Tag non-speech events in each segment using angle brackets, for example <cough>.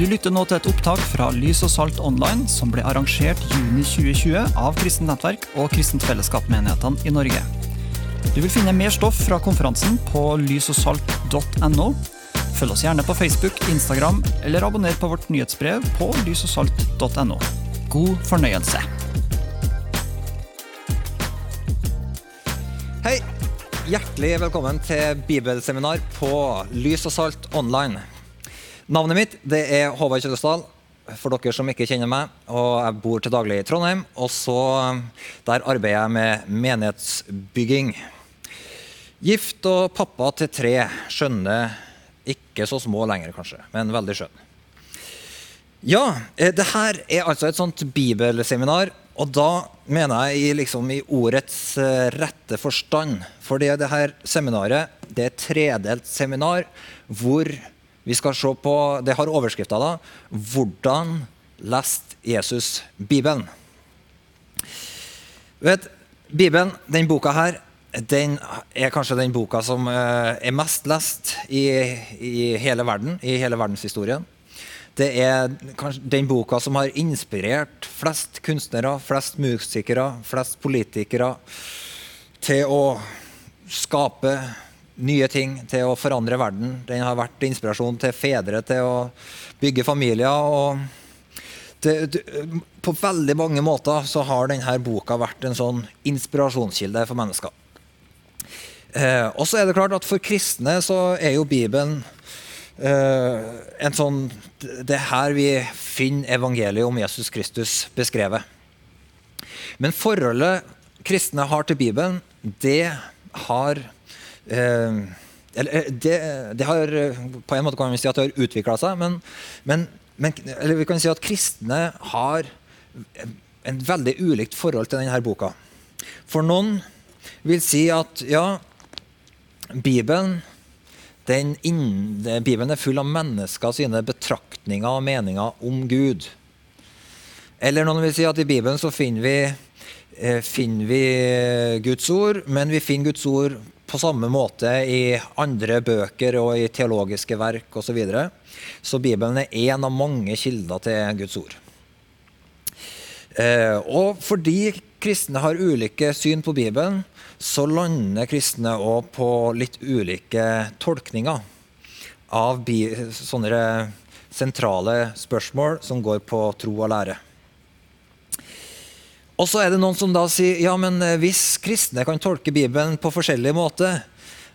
Du lytter nå til et opptak fra Lys og Salt Online, som ble arrangert juni 2020 av Kristent Nettverk og Kristent Fellesskap-menighetene i Norge. Du vil finne mer stoff fra konferansen på lysogsalt.no. Følg oss gjerne på Facebook, Instagram eller abonner på vårt nyhetsbrev på lysogsalt.no. God fornøyelse. Hei! Hjertelig velkommen til bibelseminar på Lys og Salt online. Navnet mitt det er Håvard Kjøllesdal, for dere som ikke kjenner meg. og Jeg bor til daglig i Trondheim, og så der arbeider jeg med menighetsbygging. Gift og pappa til tre. Skjønne ikke så små lenger, kanskje, men veldig skjønn. Ja, eh, det her er altså et sånt bibelseminar, og da mener jeg liksom, i ordets uh, rette forstand. For det her seminaret det er et tredelt seminar hvor vi skal se på Det har overskrifta da 'Hvordan leste Jesus Bibelen?' Vet, Bibelen, den boka her, den er kanskje den boka som uh, er mest lest i, i hele verden, i hele verdenshistorien. Det er kanskje den boka som har inspirert flest kunstnere, flest musikere, flest politikere til å skape nye ting, til å forandre verden. Den har vært inspirasjon til fedre til å bygge familier. og det, det, På veldig mange måter så har denne boka vært en sånn inspirasjonskilde for mennesker. Eh, og så er det klart at For kristne så er jo Bibelen eh, en sånn, det er her vi finner evangeliet om Jesus Kristus beskrevet. Men forholdet kristne har til Bibelen, det har det, det, har På en måte kan vi si at det har utvikla seg, men, men, men, eller vi kan si at kristne har en veldig ulikt forhold til denne boka. For noen vil si at ja, Bibelen den inn, Bibelen er full av mennesker sine betraktninger og meninger om Gud. Eller noen vil si at i Bibelen så finner vi, eh, finner vi Guds ord, men vi finner Guds ord på samme måte i andre bøker og i teologiske verk osv. Så, videre. så Bibelen er én av mange kilder til Guds ord. Eh, og fordi kristne har ulike syn på Bibelen, så lander kristne òg på litt ulike tolkninger av sånne sentrale spørsmål som går på tro og lære. Og så er det noen som da sier ja, men eh, hvis kristne kan tolke Bibelen på forskjellig måte,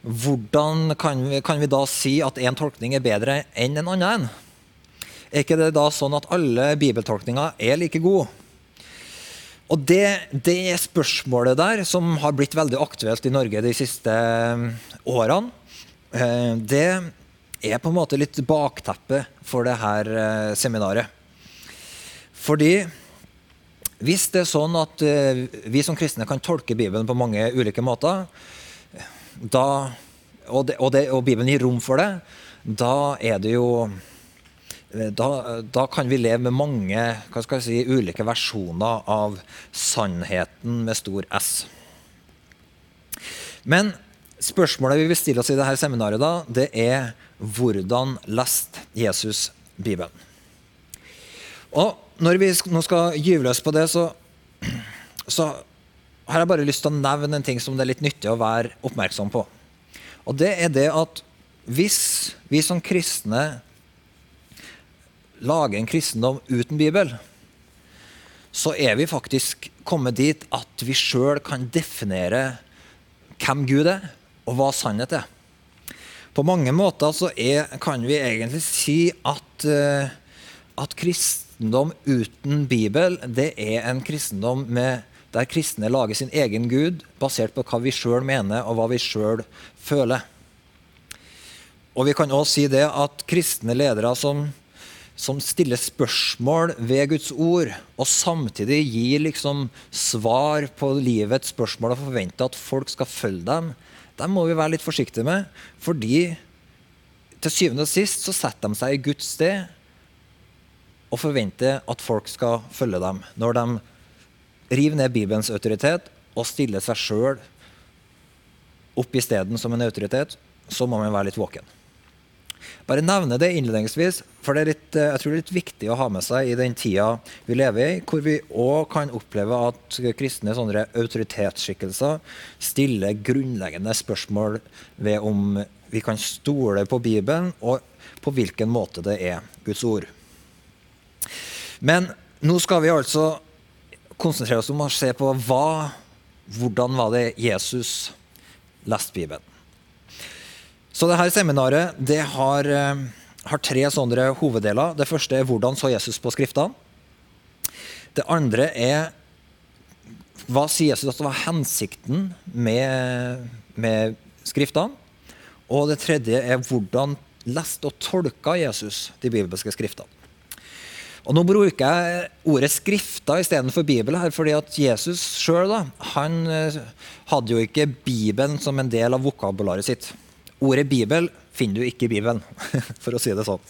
hvordan kan vi, kan vi da si at én tolkning er bedre enn en annen? Er ikke det da sånn at alle bibeltolkninger er like gode? Og det, det spørsmålet der, som har blitt veldig aktuelt i Norge de siste eh, årene, eh, det er på en måte litt bakteppet for det her seminaret. Fordi hvis det er sånn at vi som kristne kan tolke Bibelen på mange ulike måter, da, og, det, og, det, og Bibelen gir rom for det, da er det jo Eh, da, da, kan vi leve med mange si, ulike versjoner av sannheten med stor S. Men spørsmålet vi vil stille oss i dette seminaret, da, det er hvordan leste Jesus Bibelen? Og Når vi nå skal gyve løs på det, så, så har jeg bare lyst til å nevne en ting som det er litt nyttig å være oppmerksom på. Og det er det at hvis vi som kristne lager en kristendom uten Bibel, så er vi faktisk kommet dit at vi sjøl kan definere hvem Gud er, og hva sannhet er. På mange måter så er, kan vi egentlig si at, at at kristendom uten Bibel, det er en kristendom med, der kristne lager sin egen Gud, basert på hva vi sjøl mener, og hva vi sjøl føler. Og vi kan også si det at kristne ledere som som stiller spørsmål ved Guds ord, og samtidig gir liksom svar på livets spørsmål og forventer at folk skal følge dem, dem må vi være litt forsiktige med. Fordi til syvende og sist så setter de seg i Guds sted og forventer at folk skal følge dem. Når de river ned Bibelens autoritet og stiller seg sjøl opp isteden som en autoritet, så må man være litt våken. bare nevne det innledningsvis, for det er litt, jeg tror det er litt viktig å ha med seg i den tida vi lever i, hvor vi òg kan oppleve at kristne sånne autoritetsskikkelser stiller grunnleggende spørsmål ved om vi kan stole på Bibelen, og på hvilken måte det er Guds ord. Men nå skal vi altså konsentrere oss om å se på hva, hvordan var det Jesus leste Bibelen. Så dette seminaret det har, eh, har, tre sånne hoveddeler. Det første er hvordan så Jesus på Skriftene. Det andre er hva sier Jesus at det var hensikten med, med Skriftene? Og det tredje er hvordan leste og tolka Jesus de bibelske skriftene. Og Nå bruker jeg ordet 'skrifter' istedenfor Bibel her, fordi at Jesus sjøl eh, hadde jo ikke Bibelen som en del av vokabularet sitt. Ordet 'Bibel' finner du ikke i Bibelen, <laughs> for å si det sånn.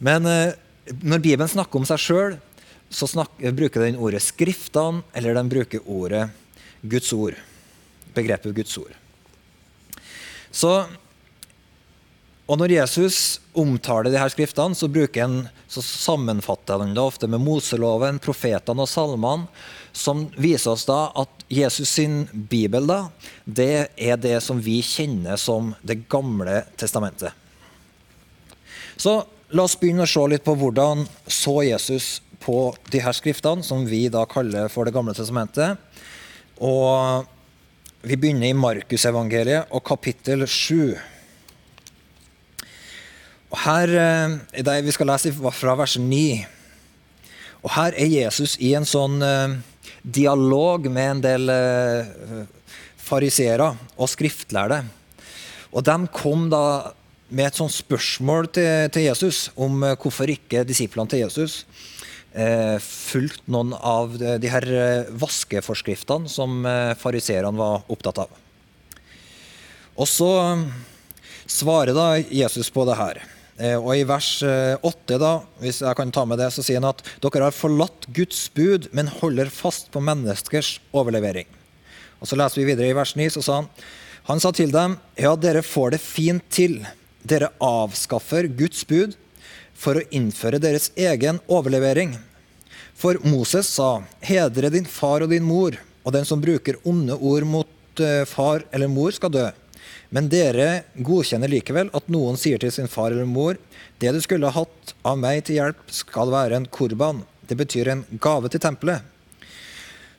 Men eh, når Bibelen snakker om seg sjøl, så snakker, bruker den ordet 'skriftene', eller den bruker ordet 'Guds ord'. Begrepet Guds ord. Så og når Jesus omtaler de her skriftene, så, en, så sammenfatter han det ofte med Moseloven, profetene og salmene, som viser oss da at Jesus sin bibel da, det er det som vi kjenner som Det gamle testamentet. Så la oss begynne å se litt på hvordan så Jesus på de her skriftene, som vi da kaller for Det gamle testamentet. Og vi begynner i Markusevangeliet og kapittel 7. Og her, eh, det Vi skal lese fra vers 9. Og Her er Jesus i en sånn uh, dialog med en del uh, fariseere og skriftlærde. Og De kom da med et sånt spørsmål til, til Jesus om hvorfor ikke disiplene til Jesus uh, fulgte noen av de, de her vaskeforskriftene som uh, fariseerne var opptatt av. Og så svarer da Jesus på det her. Eh, og I vers 8, eh, da, hvis jeg kan ta med det, så sier han at dere har forlatt Guds bud, men holder fast på menneskers overlevering. Og Så leser vi videre i vers 9, så sa han Han sa til dem, ja, dere får det fint til. Dere avskaffer Guds bud for å innføre deres egen overlevering. For Moses sa, hedre din far og din mor, og den som bruker onde ord mot eh, far eller mor, skal dø. Men dere godkjenner likevel at noen sier til sin far eller mor det du skulle hatt av meg til hjelp, skal være en korban. Det betyr en gave til tempelet.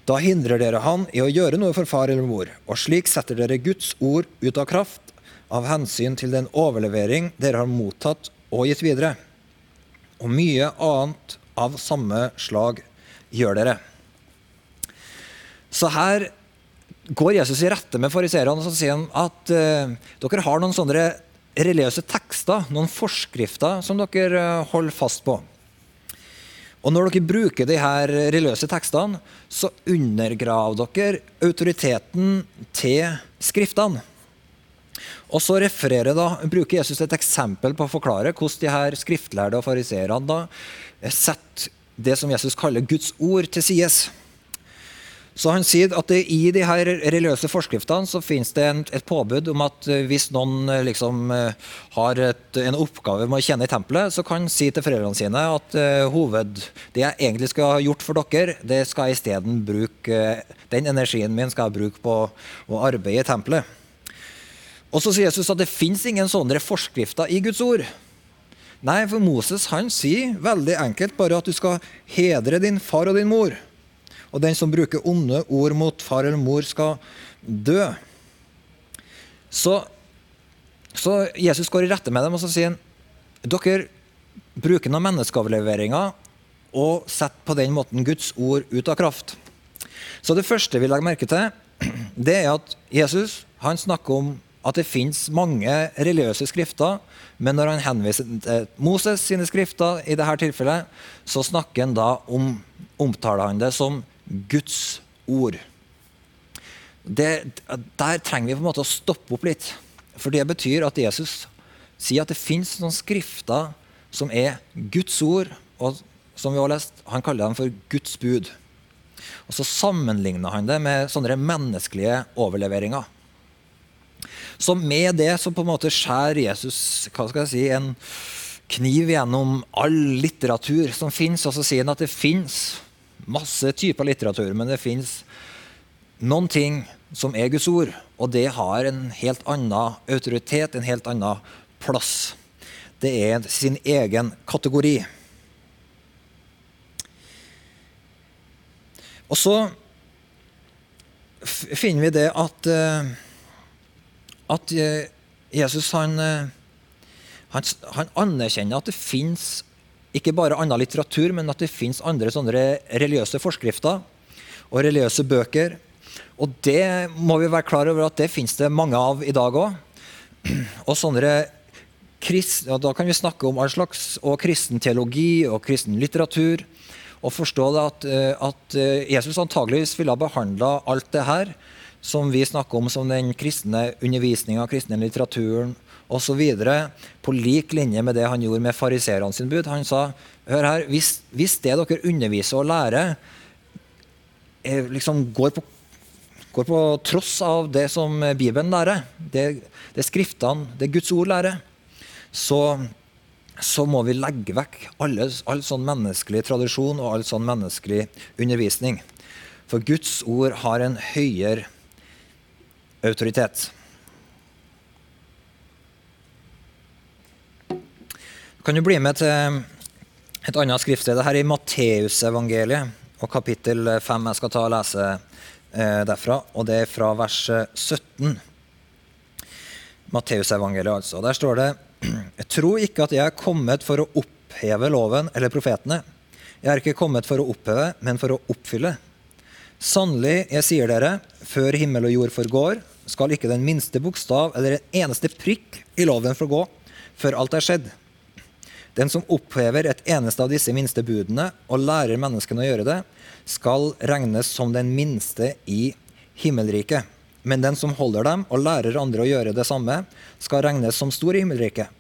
Da hindrer dere han i å gjøre noe for far eller mor, og slik setter dere Guds ord ut av kraft av hensyn til den overlevering dere har mottatt og gitt videre. Og mye annet av samme slag gjør dere. Så her går Jesus i rette med fariseerne og sier han at uh, dere har noen sånne religiøse tekster, noen forskrifter, som dere uh, holder fast på. Og når dere bruker de her religiøse tekstene, så undergraver dere autoriteten til skriftene. Og så refererer da, bruker Jesus et eksempel på å forklare hvordan de her skriftlærde og fariseerne setter det som Jesus kaller Guds ord, til sides. Så han sier at det, I de her religiøse forskriftene så finnes det en, et påbud om at eh, hvis noen eh, liksom, eh, har et, en oppgave med å tjene i tempelet, så kan han si til foreldrene sine at uh, hoved, det jeg egentlig skal ha gjort for dere, det skal jeg isteden bruke Den energien min skal jeg bruke på å arbeide i tempelet. Og så sier Jesus at det fins ingen sånne forskrifter i Guds ord. Nei, for Moses han sier veldig enkelt bare at du skal hedre din far og din mor og den som bruker onde ord mot far eller mor, skal dø. Så, så Jesus går i rette med dem og så sier han, dere bruker noen menneskeoverleveringer og setter på den måten Guds ord ut av kraft. Så det første vi legger merke til, <clears throat> det er at Jesus han snakker om at det fins mange religiøse skrifter, men når han henviser til Moses sine skrifter, i dette tilfellet, så snakker han da om, omtaler han det som Guds ord. Det, der trenger vi på en måte å stoppe opp litt. For det betyr at Jesus sier at det fins noen skrifter som er Guds ord, og som vi har lest, han kaller dem for Guds bud. Og Så sammenligner han det med sånne menneskelige overleveringer. Så med det så på en måte skjærer Jesus hva skal jeg si, en kniv gjennom all litteratur som fins, og så sier han at det fins masse typer litteratur, men det fins noen ting som er Guds ord, og det har en helt annen autoritet, en helt annen plass. Det er sin egen kategori. Og så finner vi det at, eh, at eh, Jesus han, eh, han, han anerkjenner at det fins ikke bare annen litteratur, men at det fins andre sånne religiøse forskrifter og religiøse bøker. Og det må vi være klar over at det fins det mange av i dag òg. Og sånne kristne, og Da kan vi snakke om all slags og kristen teologi og kristen litteratur og forstå at, eh, at eh, Jesus antageligvis ville ha behandla alt det her som vi snakker om som den kristne undervisninga, kristne litteraturen osv. på lik linje med det han gjorde med fariseerne sin bud. Han sa hør her, hvis, hvis det dere underviser og lærer, liksom går på, går på tross av det som Bibelen lærer, det, det Skriftene, det Guds ord lærer, så så må vi legge vekk alle, all sånn menneskelig tradisjon og all sånn menneskelig undervisning. For Guds ord har en høyere autoritet. Kan du bli med til et annet skriftsted? Dette er i Matteusevangeliet og kapittel 5. Jeg skal ta og lese eh, derfra, og det er fra vers 17. Matteusevangeliet, altså. Der står det <clears throat> jeg tror ikke at jeg er kommet for å oppheve loven eller profetene. Jeg er ikke kommet for å oppheve, men for å oppfylle. Sannelig, jeg sier dere, før himmel og jord forgår, skal ikke den minste bokstav eller en eneste prikk i loven forgå før alt er skjedd. Den som opphever et eneste av disse minste budene og lærer menneskene å gjøre det, skal regnes som den minste i himmelriket. Men den som holder dem og lærer andre å gjøre det samme, skal regnes som stor i himmelriket.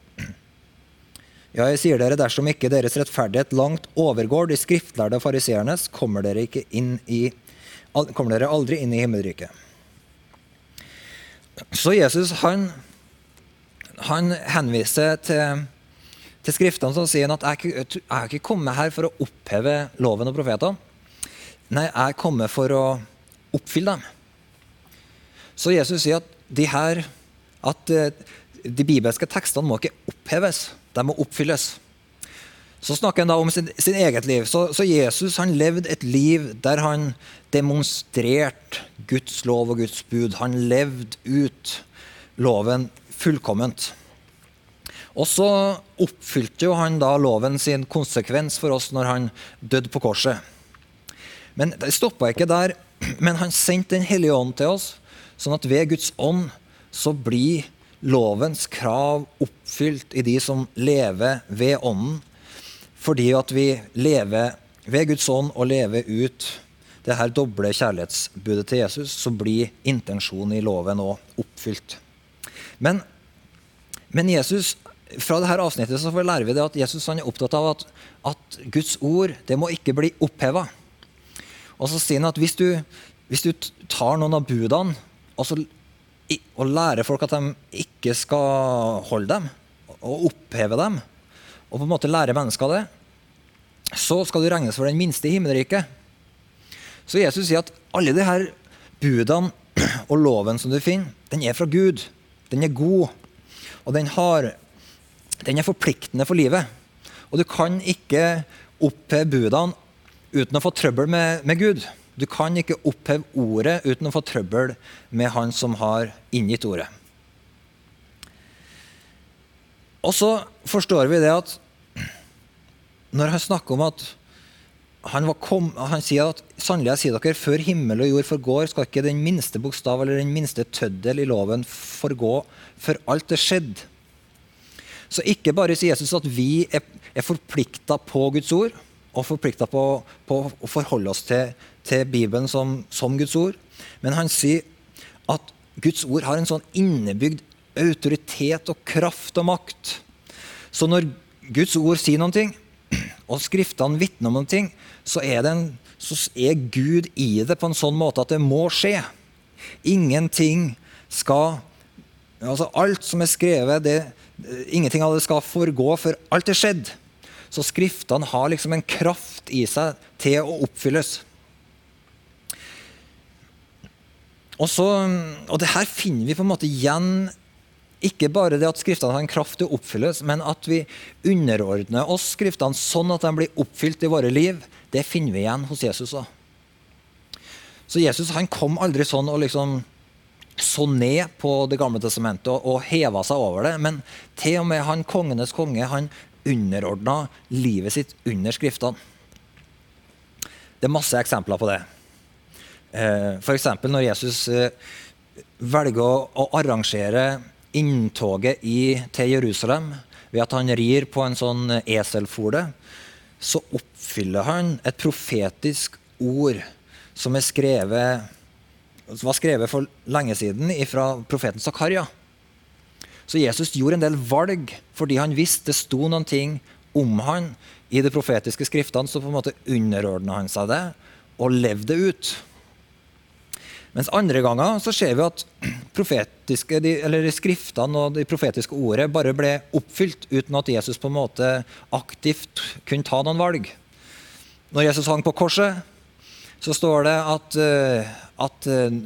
Ja, jeg sier dere, dersom ikke deres rettferdighet langt overgår de skriftlærde fariseernes, kommer kommer dere aldri inn i himmelriket. Så Jesus han, han henviser til, til Skriftene som sier at jeg, jeg er ikke kommet her for å oppheve loven og profetene. Nei, jeg er kommet for å oppfylle dem. Så Jesus sier at de her at eh, de bibelske tekstene må ikke oppheves, de må oppfylles. Så snakker han da om sin, sin eget liv. Så, så, Jesus han levde et liv der han demonstrerte Guds lov og Guds bud. Han levde ut loven fullkomment. Og så oppfylte jo han da loven sin konsekvens for oss når han døde på korset. Men det stoppa ikke der. Men han sendte Den hellige ånd til oss Sånn at ved Guds ånd så blir lovens krav oppfylt i de som lever ved ånden. Fordi at vi lever ved Guds ånd og lever ut det her doble kjærlighetsbudet til Jesus, så blir intensjonen i loven òg oppfylt. Men, men, Jesus, fra dette avsnittet så lærer vi det at Jesus er opptatt av at, at Guds ord det må ikke bli oppheva. Og så sier han at hvis du, hvis du tar noen av budene og, så, og, lærer folk at de ikke skal holde dem, og oppheve dem, og på en måte lære mennesker det, så skal du regnes for den minste i himmelriket. Så Jesus sier at alle her budene <clears throat> og loven som du finner, den er fra Gud. Den er god, og den, har, den er forpliktende for livet. Og du kan ikke oppheve budene uten å få trøbbel med, med Gud. Du kan ikke oppheve ordet uten å få trøbbel med han som har inngitt ordet. Og så forstår vi det at når han snakker om at han, kom, han sier at sannelig jeg sier dere, før himmel og jord forgår, skal ikke den minste bokstav eller den minste tøddel i loven forgå før alt er skjedd. Så ikke bare sier Jesus at vi er, er forplikta på Guds ord, og forplikta på, på, å forholde oss til, til Bibelen som, som, Guds ord. Men han sier at Guds ord har en sånn innebygd autoritet og kraft og makt. Så når Guds ord sier noe, <clears throat> og Skriftene vitner om noe, så er, en, så er Gud i det på en sånn måte at det må skje. Ingenting skal altså alt som er skrevet, det, ingenting av det skal forgå, for alt er skjedd. Så Skriftene har liksom en kraft i seg til å oppfylles. Og, så, og det her finner vi på en måte igjen ikke bare det at Skriftene har en kraft til å oppfylles, men at vi underordner oss Skriftene sånn at de blir oppfylt i våre liv, det finner vi igjen hos Jesus òg. Så Jesus han kom aldri sånn og liksom så ned på Det gamle testamentet og, og heva seg over det, men til og med han kongenes konge han underordna livet sitt under Skriftene. Det er masse eksempler på det. Eh, F.eks. når Jesus eh, velger å, arrangere inntoget i, til Jerusalem ved at han rir på en sånn eselfole, så oppfyller han et profetisk ord som, er skrevet, var skrevet for lenge siden fra profeten Zakaria. Så Jesus gjorde en del valg fordi han visste det sto noen ting om han i de profetiske skriftene, så på en måte underordna han seg det og levde det ut. Mens andre ganger så ser vi at <clears throat> de, skriftene og de profetiske ordet bare ble oppfylt uten at Jesus på en måte aktivt kunne ta noen valg. Når Jesus hang på korset, så står det at, eh, at, eh,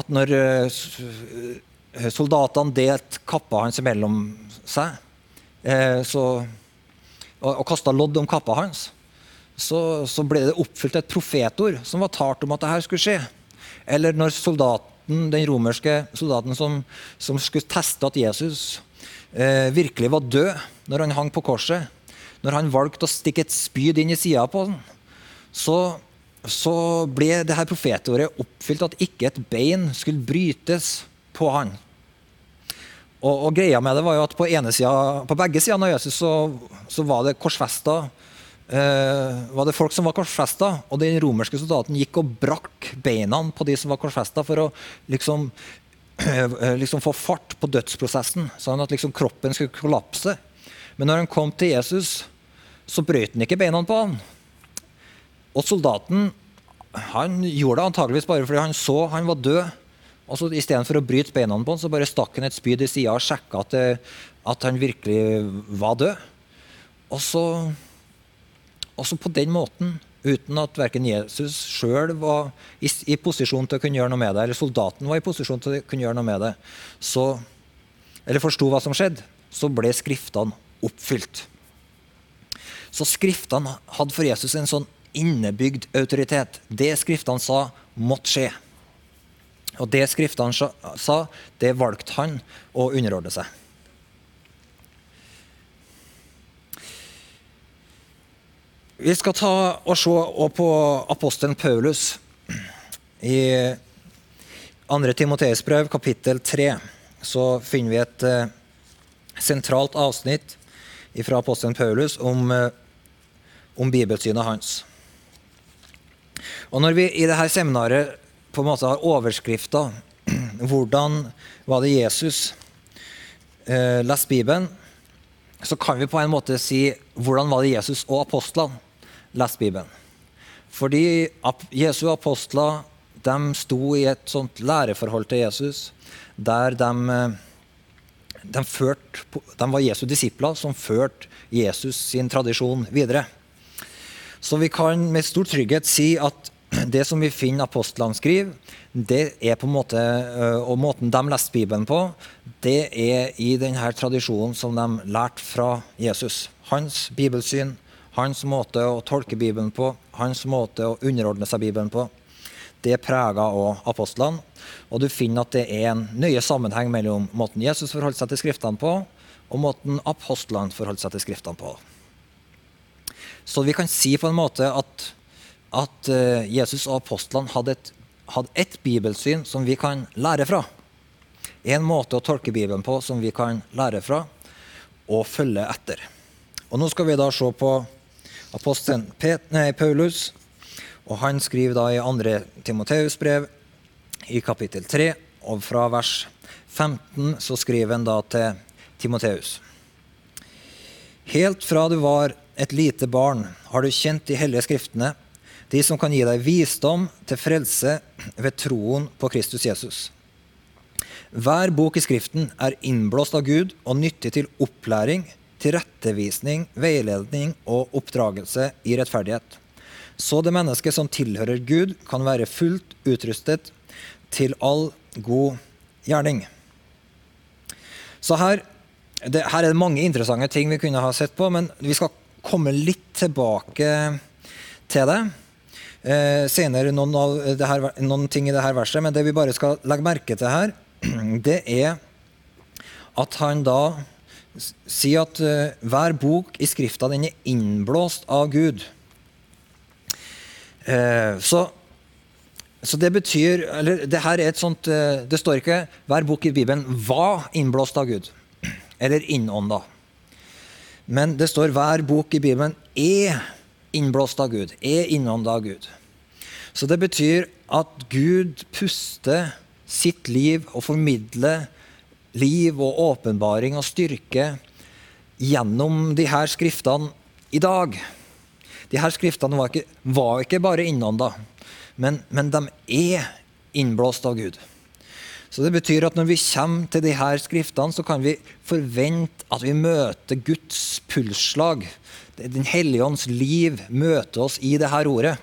at når eh, soldatene delte kappa hans mellom seg så, og, og kasta lodd om kappa hans, så, så ble det oppfylt et profetord som var talt om at dette skulle skje. Eller når soldaten, den romerske soldaten som, som skulle teste at Jesus eh, virkelig var død når han hang på korset, når han valgte å stikke et spyd inn i sida på den, så, så ble det her profetordet oppfylt at ikke et bein skulle brytes på han. Og, og, greia med det var jo at På, siden, på begge sider av Jesus så, så var det korsfesta eh, var det folk som var korsfesta, og den romerske soldaten gikk og brakk beina på de som var korsfesta, for å liksom, eh, liksom, få fart på dødsprosessen, sånn at liksom kroppen skulle kollapse. Men når han kom til Jesus, så brøt han ikke beina på han. Og soldaten han gjorde det antageligvis bare fordi han så han var død. Og så Istedenfor å bryte beina på han, så bare stakk han et spyd i sida og sjekka at, at han virkelig var død. Og så også på den måten, uten at verken Jesus sjøl var i, i, posisjon til å kunne gjøre noe med det, eller soldaten var i posisjon til å kunne gjøre noe med det, så, eller forsto hva som skjedde, så ble Skriftene oppfylt. Så Skriftene hadde for Jesus en sånn innebygd autoritet. Det Skriftene sa, måtte skje. Og det Skriftene sa, det valgte han å underordne seg. Vi skal ta og se på apostelen Paulus i 2. Timoteus brev, kapittel 3. Så finner vi et uh, sentralt avsnitt fra apostelen Paulus om, uh, om bibelsynet hans. Og Når vi i dette seminaret på en måte har overskrifta <clears throat> 'Hvordan var det Jesus eh, leste Bibelen', så kan vi på en måte si 'Hvordan var det Jesus og apostlene'? lest Bibelen. Fordi Jesu apostler de sto i et sånt læreforhold til Jesus der de, eh, de, ført, de var Jesu disipler som førte Jesus sin tradisjon videre. Så vi kan med stor trygghet si at det som vi finner apostlene skriver, det er på en måte, eh, og måten de leste Bibelen på, det er i denne tradisjonen som de lærte fra Jesus. Hans bibelsyn, hans måte å tolke Bibelen på, hans måte å underordne seg Bibelen på, det preger òg apostlene. Og du finner at det er en nøye sammenheng mellom måten Jesus forholdt seg til Skriftene på, og måten apostlene forholdt seg til Skriftene på. Så vi kan si på en måte at, at eh, Jesus og apostlene hadde et, hadde et bibelsyn som vi kan lære fra. En måte å tolke Bibelen på som vi kan lære fra og følge etter. Og Nå skal vi da se på apostelen Paulus. Og han skriver da i 2. Timoteus brev i kapittel 3, og fra vers 15 så skriver han da til Timoteus. Helt fra du var et lite barn, har du kjent de hellige skriftene, de som kan gi deg visdom til frelse ved troen på Kristus Jesus. Hver bok i Skriften er innblåst av Gud og nyttig til opplæring, tilrettevisning, veiledning og oppdragelse i rettferdighet. Så det mennesket som tilhører Gud, kan være fullt utrustet til all god gjerning. Så her, det, her er det mange interessante ting vi kunne ha sett på, men vi skal komme litt tilbake til det. Eh, senere noen, her, noen ting i dette verset, men det vi bare skal legge merke til her, <clears throat> det er at han da sier at uh, hver bok i Skrifta den er innblåst av Gud. Uh, så, så, det betyr eller det her er et sånt, det står ikke hver bok i Bibelen var innblåst av Gud, <clears throat> eller innånda. Men det står hver bok i Bibelen er innblåst av Gud, er innånda av Gud. Så det betyr at Gud puster sitt liv og formidler liv og åpenbaring og styrke gjennom de her skriftene i dag. De her skriftene var ikke, var ikke bare innånda, men, men de er innblåst av Gud. Så det betyr at når vi kommer til de her skriftene, så kan vi forvente at vi møter Guds pulsslag. Den hellige ånds liv møter oss i det her ordet.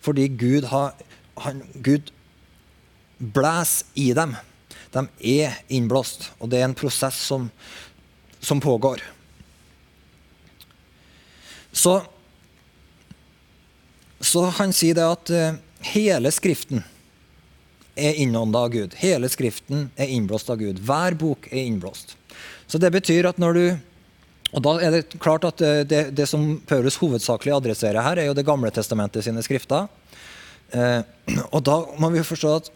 Fordi Gud, har, han, Gud blæser i dem. De er innblåst, og det er en prosess som, som pågår. Så, så han sier det at uh, hele Skriften er innånda av Gud. Hele Skriften er innblåst av Gud. Hver bok er innblåst. Så det betyr at når du og da er Det klart at det, det som Paulus hovedsakelig adresserer her, er jo Det gamle testamentet sine skrifter. Eh, <clears throat> og da må vi forstå at,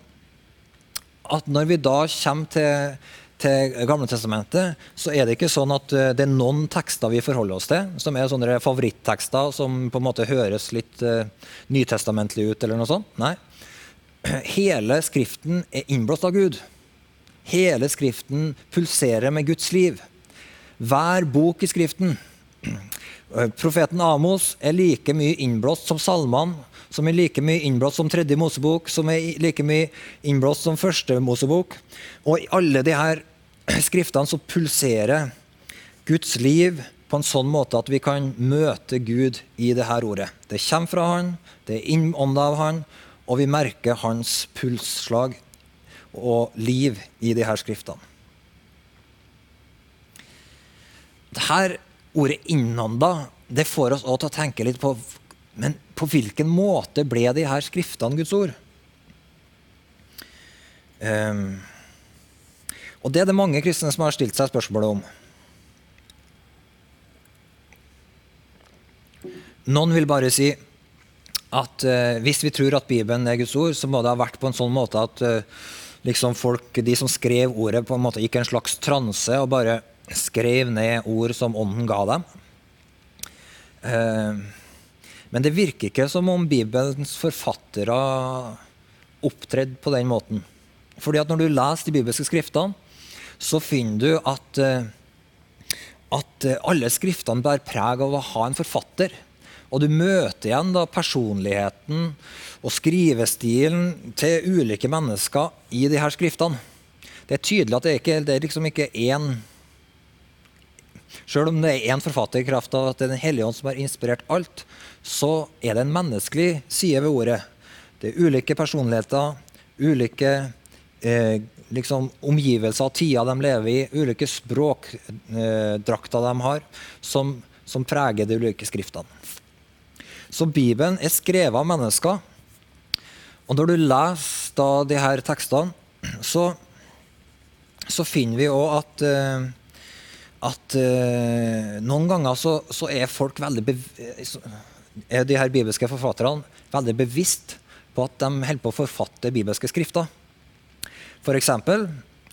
at når vi da kommer til, til Gamle testamentet, så er det ikke sånn at eh, det er noen tekster vi forholder oss til, som er sånne favorittekster som på en måte høres litt eh, nytestamentlig ut, eller noe sånt. Nei hele Skriften er innblåst av Gud. Hele Skriften pulserer med Guds liv. Hver bok i Skriften. <clears throat> Profeten Amos er like mye innblåst som salmene, som er like mye innblåst som tredje Mosebok, som er like mye innblåst som første Mosebok. Og i alle de her <clears throat> skriftene så pulserer Guds liv på en sånn måte at vi kan møte Gud i det her ordet. Det kommer fra Han, det er innånda av Han, og vi merker hans pulsslag og liv i de her skriftene. Dette ordet 'innånda' det får oss også til å tenke litt på men på hvilken måte ble de her skriftene Guds ord? Um, og det er det mange kristne som har stilt seg spørsmålet om. Noen vil bare si at uh, hvis vi tror at Bibelen er Guds ord, så må det ha vært på en sånn måte at uh, liksom folk, de som skrev ordet, på en måte gikk en slags transe og bare skrev ned ord som Ånden ga dem. Uh, men det virker ikke som om Bibelens forfattere opptredde på den måten. Fordi at når du leser de bibelske skriftene, så finner du at, at alle skriftene bærer preg av å ha en forfatter. Og du møter igjen da personligheten og skrivestilen til ulike mennesker i de her skriftene. Det er tydelig at det, ikke, det er liksom ikke én Selv om det er én forfatter i kraft av at det er Den hellige ånd som har inspirert alt, så er det en menneskelig side ved ordet. Det er ulike personligheter, ulike eh, liksom, omgivelser, tider de lever i, ulike språkdrakter eh, de har, som, som preger de ulike skriftene. Så Bibelen er skrevet av mennesker. Og når du leser da de her tekstene, så, så finner vi òg at, uh, at uh, noen ganger så, så, er folk veldig er de her bibelske forfatterne veldig bevisst på at de holder på å forfatte bibelske skrifter. F.eks.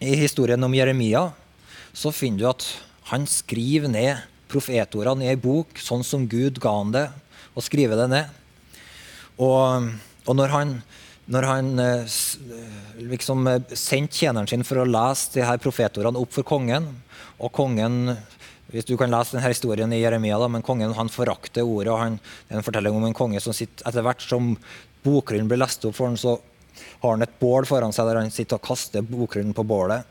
i historien om Jeremia så finner du at han skriver ned profetordene i ei bok sånn som Gud ga han det og skrive det ned. Og, og når han, når han eh, liksom eh, sendte tjeneren sin for å lese de her profetordene opp for kongen, og kongen hvis du kan lese denne historien i Jeremia, da, men kongen han forakter ordet. og han, Det er en fortelling om en konge som sitter etter hvert som bokgrunnen blir lest opp for han, så har han et bål foran seg der han sitter og kaster bokgrunnen på bålet.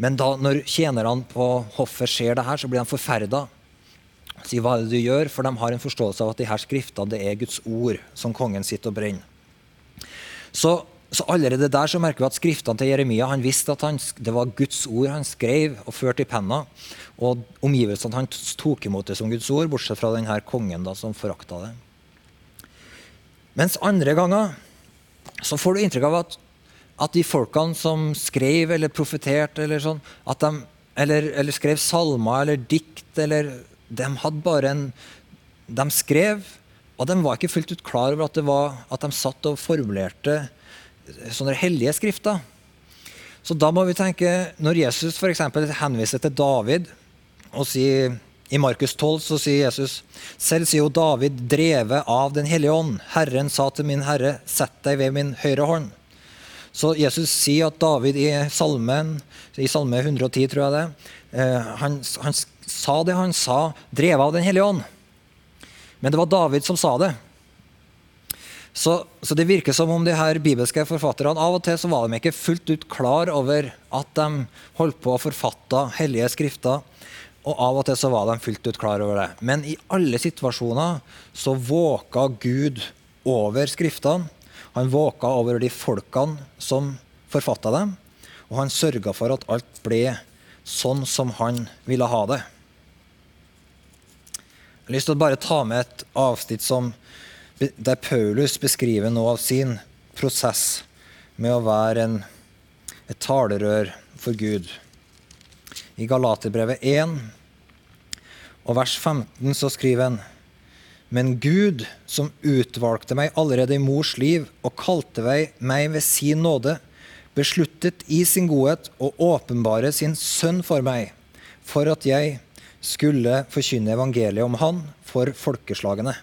Men da når tjenerne på hoffet ser det her, så blir de forferda. Sier hva er det du gjør? For de har en forståelse av at de her skriftene det er Guds ord som kongen sitter og brenner. Så, så, allerede der så merker vi at skriftene til Jeremia han visste at han, det var Guds ord han skrev og førte i penna. Og omgivelsene han tok imot det som Guds ord, bortsett fra denne kongen da, som forakta det. Mens andre ganger så får du inntrykk av at, at de folkene som skrev eller profeterte eller sånn, eller, eller skrev salmer eller dikt eller De hadde bare en De skrev og de var ikke fullt ut klar over at, det var, at de satt og formulerte sånne hellige skrifter. Så da må vi tenke, når Jesus f.eks. henviser til David og sier i Markus 12 så sier Jesus selv sier jo David, drevet av Den hellige ånd. Herren sa til min herre, sett deg ved min høyre hånd. Så Jesus sier at David i salmen, i salme 110, tror jeg det, eh, han, han sa det han sa, drevet av Den hellige ånd. Men det var David som sa det. Så, så, det virker som om de her bibelske forfatterne av og til så var de ikke fullt ut klar over at de holdt på å forfatte hellige skrifter. Og av og til så var de fullt ut klar over det. Men i alle situasjoner så våka Gud over skriftene. Han våka over de folkene som forfatta dem. Og han sørga for at alt ble sånn som han ville ha det. Jeg har lyst til å bare ta med et avsnitt som, der Paulus beskriver noe av sin prosess med å være en, et talerør for Gud. I Galaterbrevet 1 og vers 15 så skriver han Men Gud, som utvalgte meg allerede i mors liv og kalte meg ved sin nåde, besluttet i sin godhet å åpenbare sin sønn for meg, for at jeg skulle forkynne evangeliet om han for folkeslagene.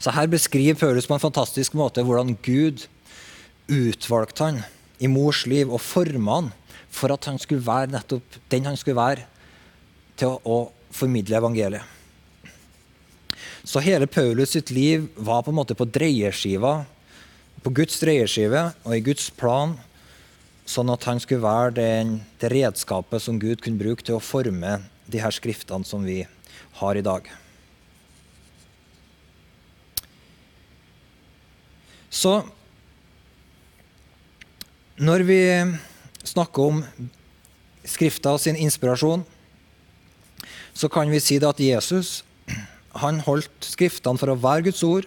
Så Her beskriver Paulus på en fantastisk måte hvordan Gud utvalgte han i mors liv og forma han for at han skulle være nettopp den han skulle være til å, å formidle evangeliet. Så hele Paulus sitt liv var på en måte på dreieskiva, på Guds dreieskive og i Guds plan, sånn at han skulle være den, det redskapet som Gud kunne bruke til å forme de her skriftene som vi har i dag. Så når vi snakker om Skrifta sin inspirasjon, så kan vi si det at Jesus han holdt Skriftene for å være Guds ord,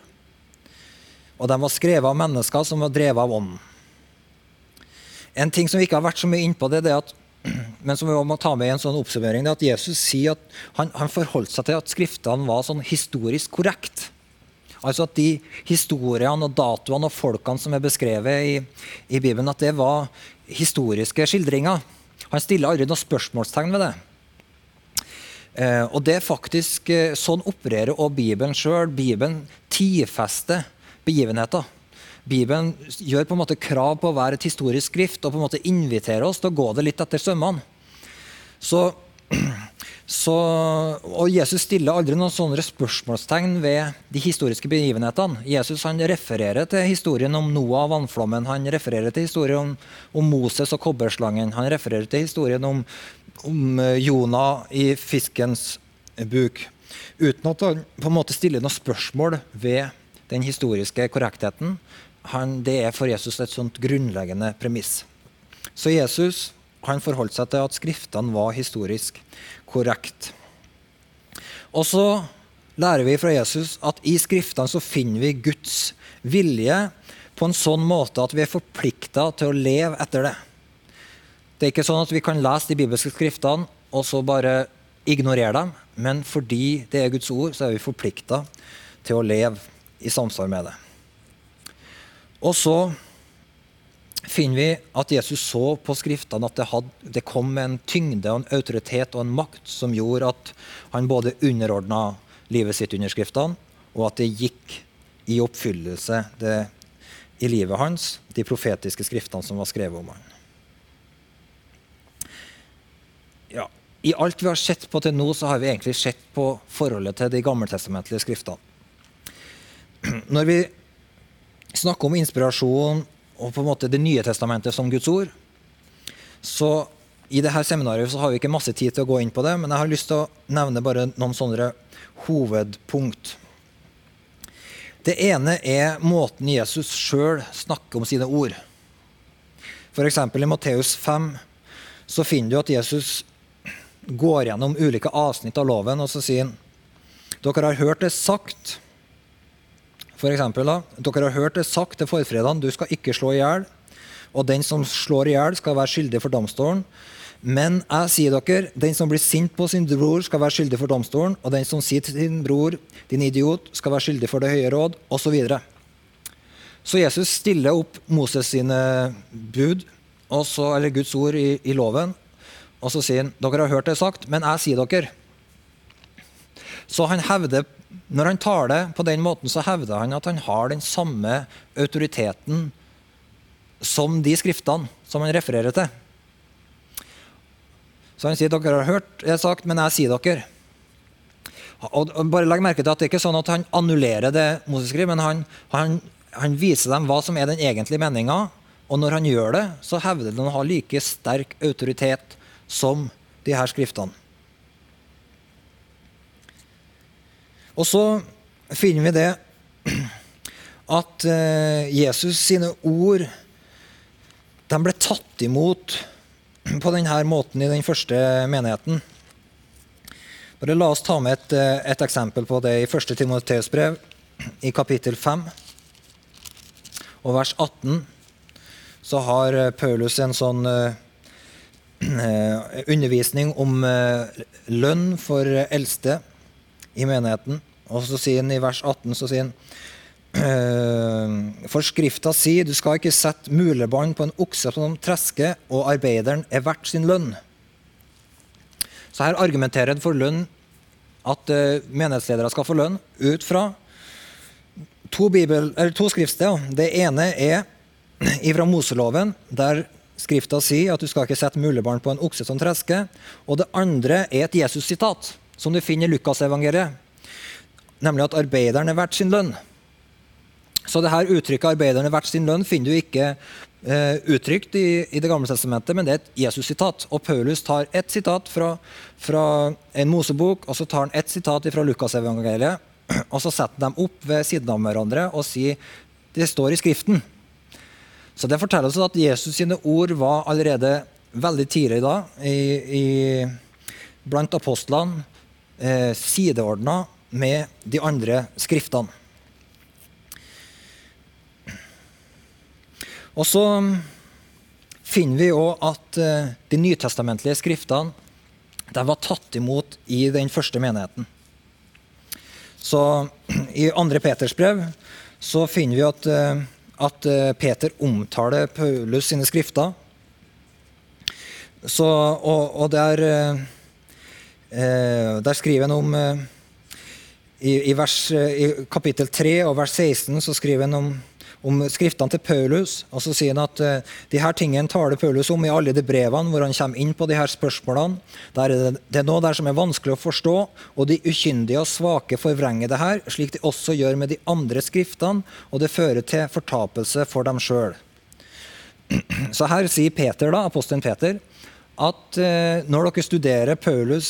og de var skrevet av mennesker som var drevet av Ånden. En ting som vi ikke har vært så mye innpå, det er at men som vi må ta med i en sånn oppsummering, det er at Jesus sier at han, han forholdt seg til at skriftene var sånn historisk korrekt. Altså at de historiene og datoene og folkene som er beskrevet i, i Bibelen, at det var historiske skildringer. Han stiller aldri noe spørsmålstegn ved det. Eh, og det er faktisk eh, Sånn opererer også Bibelen sjøl. Bibelen tidfester begivenheter. Bibelen gjør på en måte krav på å være et historisk skrift og på en måte inviterer oss til å gå det litt etter sømmene. Så, <clears throat> så, og Jesus stiller aldri noen sånne spørsmålstegn ved de historiske begivenhetene. Jesus han refererer til historien om Noah og vannflommen, han refererer til historien om, om Moses og kobberslangen, han refererer til historien om, om eh, Jonah i fiskens buk. Uten at han på en måte stiller noen spørsmål ved den historiske korrektheten han, det er for Jesus et sånt grunnleggende premiss. Så Jesus han forholdt seg til at skriftene var historisk korrekt. Og så lærer vi fra Jesus at i skriftene så finner vi Guds vilje på en sånn måte at vi er forplikta til å leve etter det. Det er ikke sånn at vi kan lese de bibelske skriftene og så bare ignorere dem, men fordi det er Guds ord, så er vi forplikta til å leve i samsvar med det. Og så finner vi at Jesus så på Skriftene at det, hadde, det kom en tyngde og en autoritet og en makt som gjorde at han både underordna livet sitt under Skriftene, og at det gikk i oppfyllelse det, i livet hans, de profetiske skriftene som var skrevet om han. Ja, I alt vi har sett på til nå, så har vi egentlig sett på forholdet til de gammeltestamentlige skriftene. <clears throat> Når vi snakker om inspirasjon og på en måte Det nye testamentet som Guds ord, Så i dette seminaret så har vi ikke masse tid til å gå inn på det, men jeg har lyst til å nevne bare noen sånne hovedpunkt. Det ene er måten Jesus sjøl snakker om sine ord. F.eks. i Matteus 5 så finner du at Jesus går gjennom ulike avsnitt av loven, og så sier han dere har hørt det sagt for eksempel, da, Dere har hørt det sagt til forfredene du skal ikke slå i hjel, og den som slår i hjel, skal være skyldig for domstolen. Men jeg sier dere, den som blir sint på sin bror, skal være skyldig for domstolen, og den som sier til sin bror, din idiot, skal være skyldig for det høye råd, osv. Så, så Jesus stiller opp Moses sine bud, også, eller Guds ord i, i loven, og så sier han dere har hørt det sagt, men jeg sier dere. Så han hevder, når han taler på den måten, så hevder han at han har den samme autoriteten som de skriftene som han refererer til. Så han sier dere har hørt det sagt, men jeg sier dere. Og bare legg merke til at Det er ikke sånn at han annullerer det Moses skriver, men han, han, han, viser dem hva som er den egentlige meninga. Og når han gjør det, så hevder han å ha like sterk autoritet som de her skriftene. Og så finner vi det at eh, Jesus sine ord de ble tatt imot på denne måten i den første menigheten. Bare La oss ta med et, eh, et eksempel på det i 1. Timoteus brev, i kapittel 5 og vers 18. Så har eh, Paulus en sånn <clears throat> undervisning om lønn for eldste i menigheten. Og så sier han i vers 18 så sier han for Skrifta sier du skal ikke sette mulebånd på en okse som tresker, og arbeideren er verdt sin lønn. Så her argumenterer han for lønn, at uh, menighetsledere skal få lønn, ut fra to, bibel, to skriftsteder. Det ene er ifra Moseloven, der Skrifta sier at du skal ikke sette mulebånd på en okse som tresker. Og det andre er et Jesus-sitat, som du finner i Lukasevangeliet. Nemlig at arbeideren er verdt sin lønn. Så det her uttrykket 'arbeideren er verdt sin lønn' finner du ikke eh, uttrykt i, i, Det gamle testamentet, men det er et Jesus-sitat. Og Paulus tar ett sitat fra, fra, en Mosebok, og så tar han ett sitat fra Lukasevangeliet, og så setter de opp ved siden av hverandre og sier det står i Skriften. Så det forteller oss at Jesus sine ord var allerede veldig tidlig da i, i, blant apostlene eh, sideordna med de andre skriftene. Og så finner vi òg at uh, de nytestamentlige skriftene de var tatt imot i den første menigheten. Så <clears throat> I andre Peters brev så finner vi at, uh, at uh, Peter omtaler Paulus sine skrifter. Så, og, og der, der, skriver han om i, i, vers, I kapittel 3 og vers 16 så skriver han om om skriftene til Paulus. og så sier han at uh, de her tingene taler Paulus om i alle de brevene hvor han kommer inn på de her spørsmålene. Er det, det er noe der som er vanskelig å forstå, og de ukyndige og svake forvrenger det her, slik de også gjør med de andre skriftene, og det fører til fortapelse for dem sjøl. <clears throat> Så her sier Peter, da, apostelen Peter at når dere studerer Paulus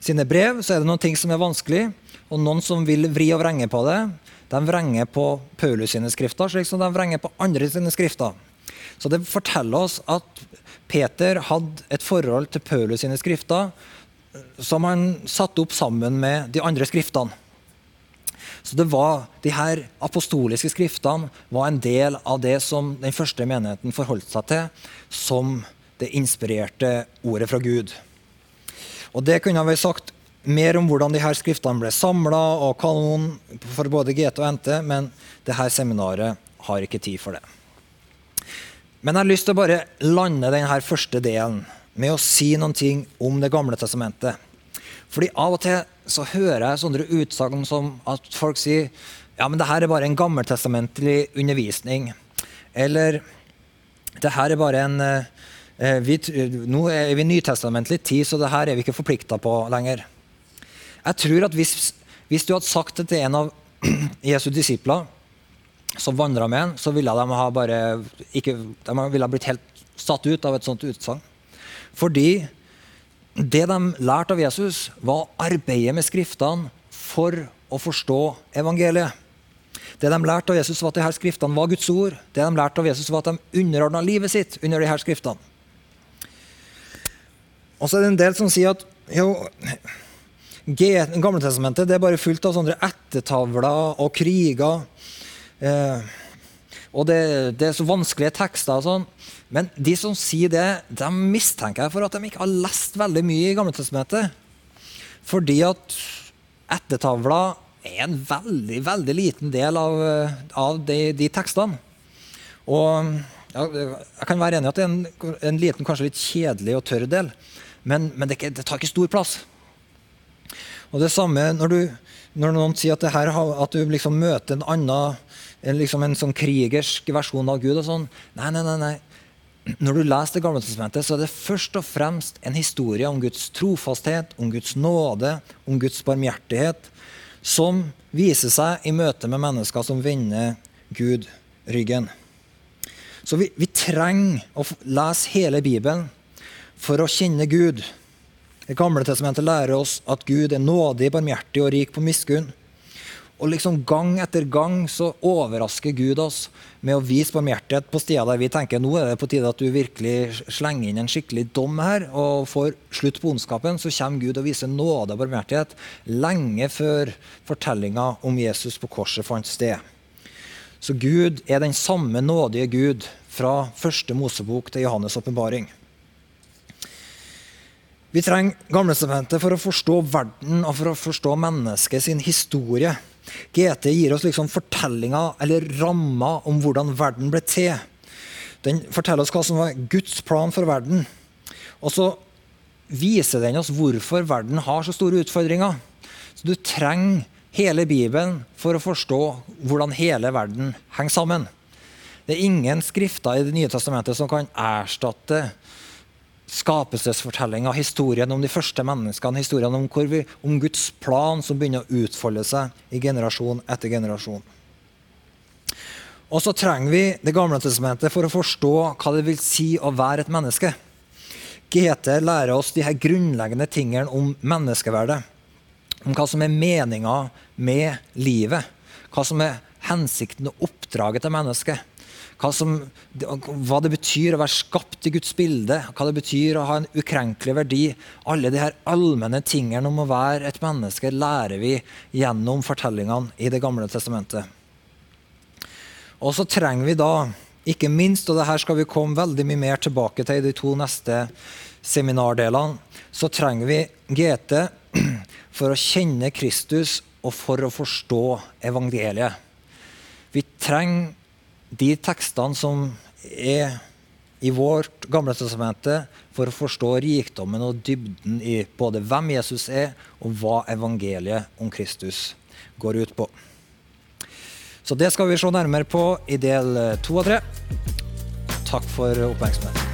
sine brev, så er det noen ting som er vanskelig, og noen som vil vri og vrenge på det. De vrenger på Paulus sine skrifter, slik som de vrenger på andre sine skrifter. Så det forteller oss at Peter hadde et forhold til Paulus sine skrifter som han satte opp sammen med de andre skriftene. Så det var, De her apostoliske skriftene var en del av det som den første menigheten forholdt seg til som det inspirerte ordet fra Gud. Og Det kunne vi sagt mer om hvordan de her skriftene ble samla, og kanon for både GT og NT, men det her seminaret har ikke tid for det. Men jeg har lyst til å bare lande denne første delen med å si noen ting om Det gamle testamentet. Fordi av og til så hører jeg sånne utsagn som at folk sier ja, men det her er bare en gammeltestamentlig undervisning. Eller det her er bare en eh, vi, Nå er vi nytestamentlig tid, så det her er vi ikke forplikta på lenger. Jeg tror at hvis, hvis du hadde sagt det til en av <clears throat> Jesu disipler som vandra med ham, så ville de ha bare ikke, de ville ha blitt helt satt ut av et sånt utsagn. Fordi det de lærte av Jesus, var å arbeide med Skriftene for å forstå evangeliet. Det de lærte av Jesus, var at disse skriftene var Guds ord. Det de lærte av Jesus, var at de underordna livet sitt under disse skriftene. Og så er det en del som sier at jo, det er bare fullt av sånne ettertavler og kriger. Eh, og det, det, er så vanskelige tekster og sånn. Men de som sier det, de mistenker jeg for at de ikke har lest veldig mye i Gamle testamentet. Fordi at ettertavler er en veldig veldig liten del av, av de, de, tekstene. Og ja, Jeg kan være enig i at det er en, en, liten, kanskje litt kjedelig og tørr del, men, men det, det, tar ikke stor plass. Og det samme når, du, når noen sier at, her, at du liksom møter en annen liksom en sånn krigersk versjon av Gud. og sånn. Nei, nei, nei. nei. Når du leser Det gamle testamentet, så er det først og fremst en historie om Guds trofasthet, om Guds nåde, om Guds barmhjertighet, som viser seg i møte med mennesker som vender Gud ryggen. Så vi, vi trenger å lese hele Bibelen for å kjenne Gud. Det gamle testamentet lærer oss at Gud er nådig, barmhjertig og rik på miskunn. Og liksom Gang etter gang så overrasker Gud oss med å vise barmhjertighet på steder der vi tenker nå er det på tide at du virkelig slenger inn en skikkelig dom her og får slutt på ondskapen. Så kommer Gud og viser nåde og barmhjertighet lenge før fortellinga om Jesus på korset fant sted. Så Gud er den samme nådige Gud fra første Mosebok til Johannes' åpenbaring. Vi trenger Gamletestamentet for å forstå verden og for å forstå mennesket sin historie. GT gir oss liksom fortellinger eller rammer om hvordan verden ble til. Den forteller oss hva som var Guds plan for verden. Og så viser den oss hvorfor verden har så store utfordringer. Så du trenger hele Bibelen for å forstå hvordan hele verden henger sammen. Det er ingen skrifter i Det nye testamentet som kan erstatte skapelsesfortellinga, historien om de første menneskene, historien om, vi, om, Guds plan som begynner å utfolde seg i generasjon etter generasjon. Og så trenger vi Det gamle testamentet for å forstå hva det vil si å være et menneske. GT lærer oss de her grunnleggende tingene om menneskeverdet. Om hva som er meninga med livet. Hva som er hensikten og oppdraget til mennesket hva, som, hva, det betyr å være skapt i Guds bilde, hva det betyr å ha en ukrenkelig verdi. Alle de her allmenne tingene om å være et menneske lærer vi gjennom fortellingene i Det gamle testamentet. Og så trenger vi da, ikke minst, og det her skal vi komme veldig mye mer tilbake til i de to neste seminardelene, så trenger vi GT <clears throat> for å kjenne Kristus og for å forstå evangeliet. Vi trenger de tekstene som er i vårt Gamle testamentet for å forstå rikdommen og dybden i både hvem Jesus er, og hva evangeliet om Kristus går ut på. Så det skal vi se nærmere på i del to og tre. Takk for oppmerksomheten.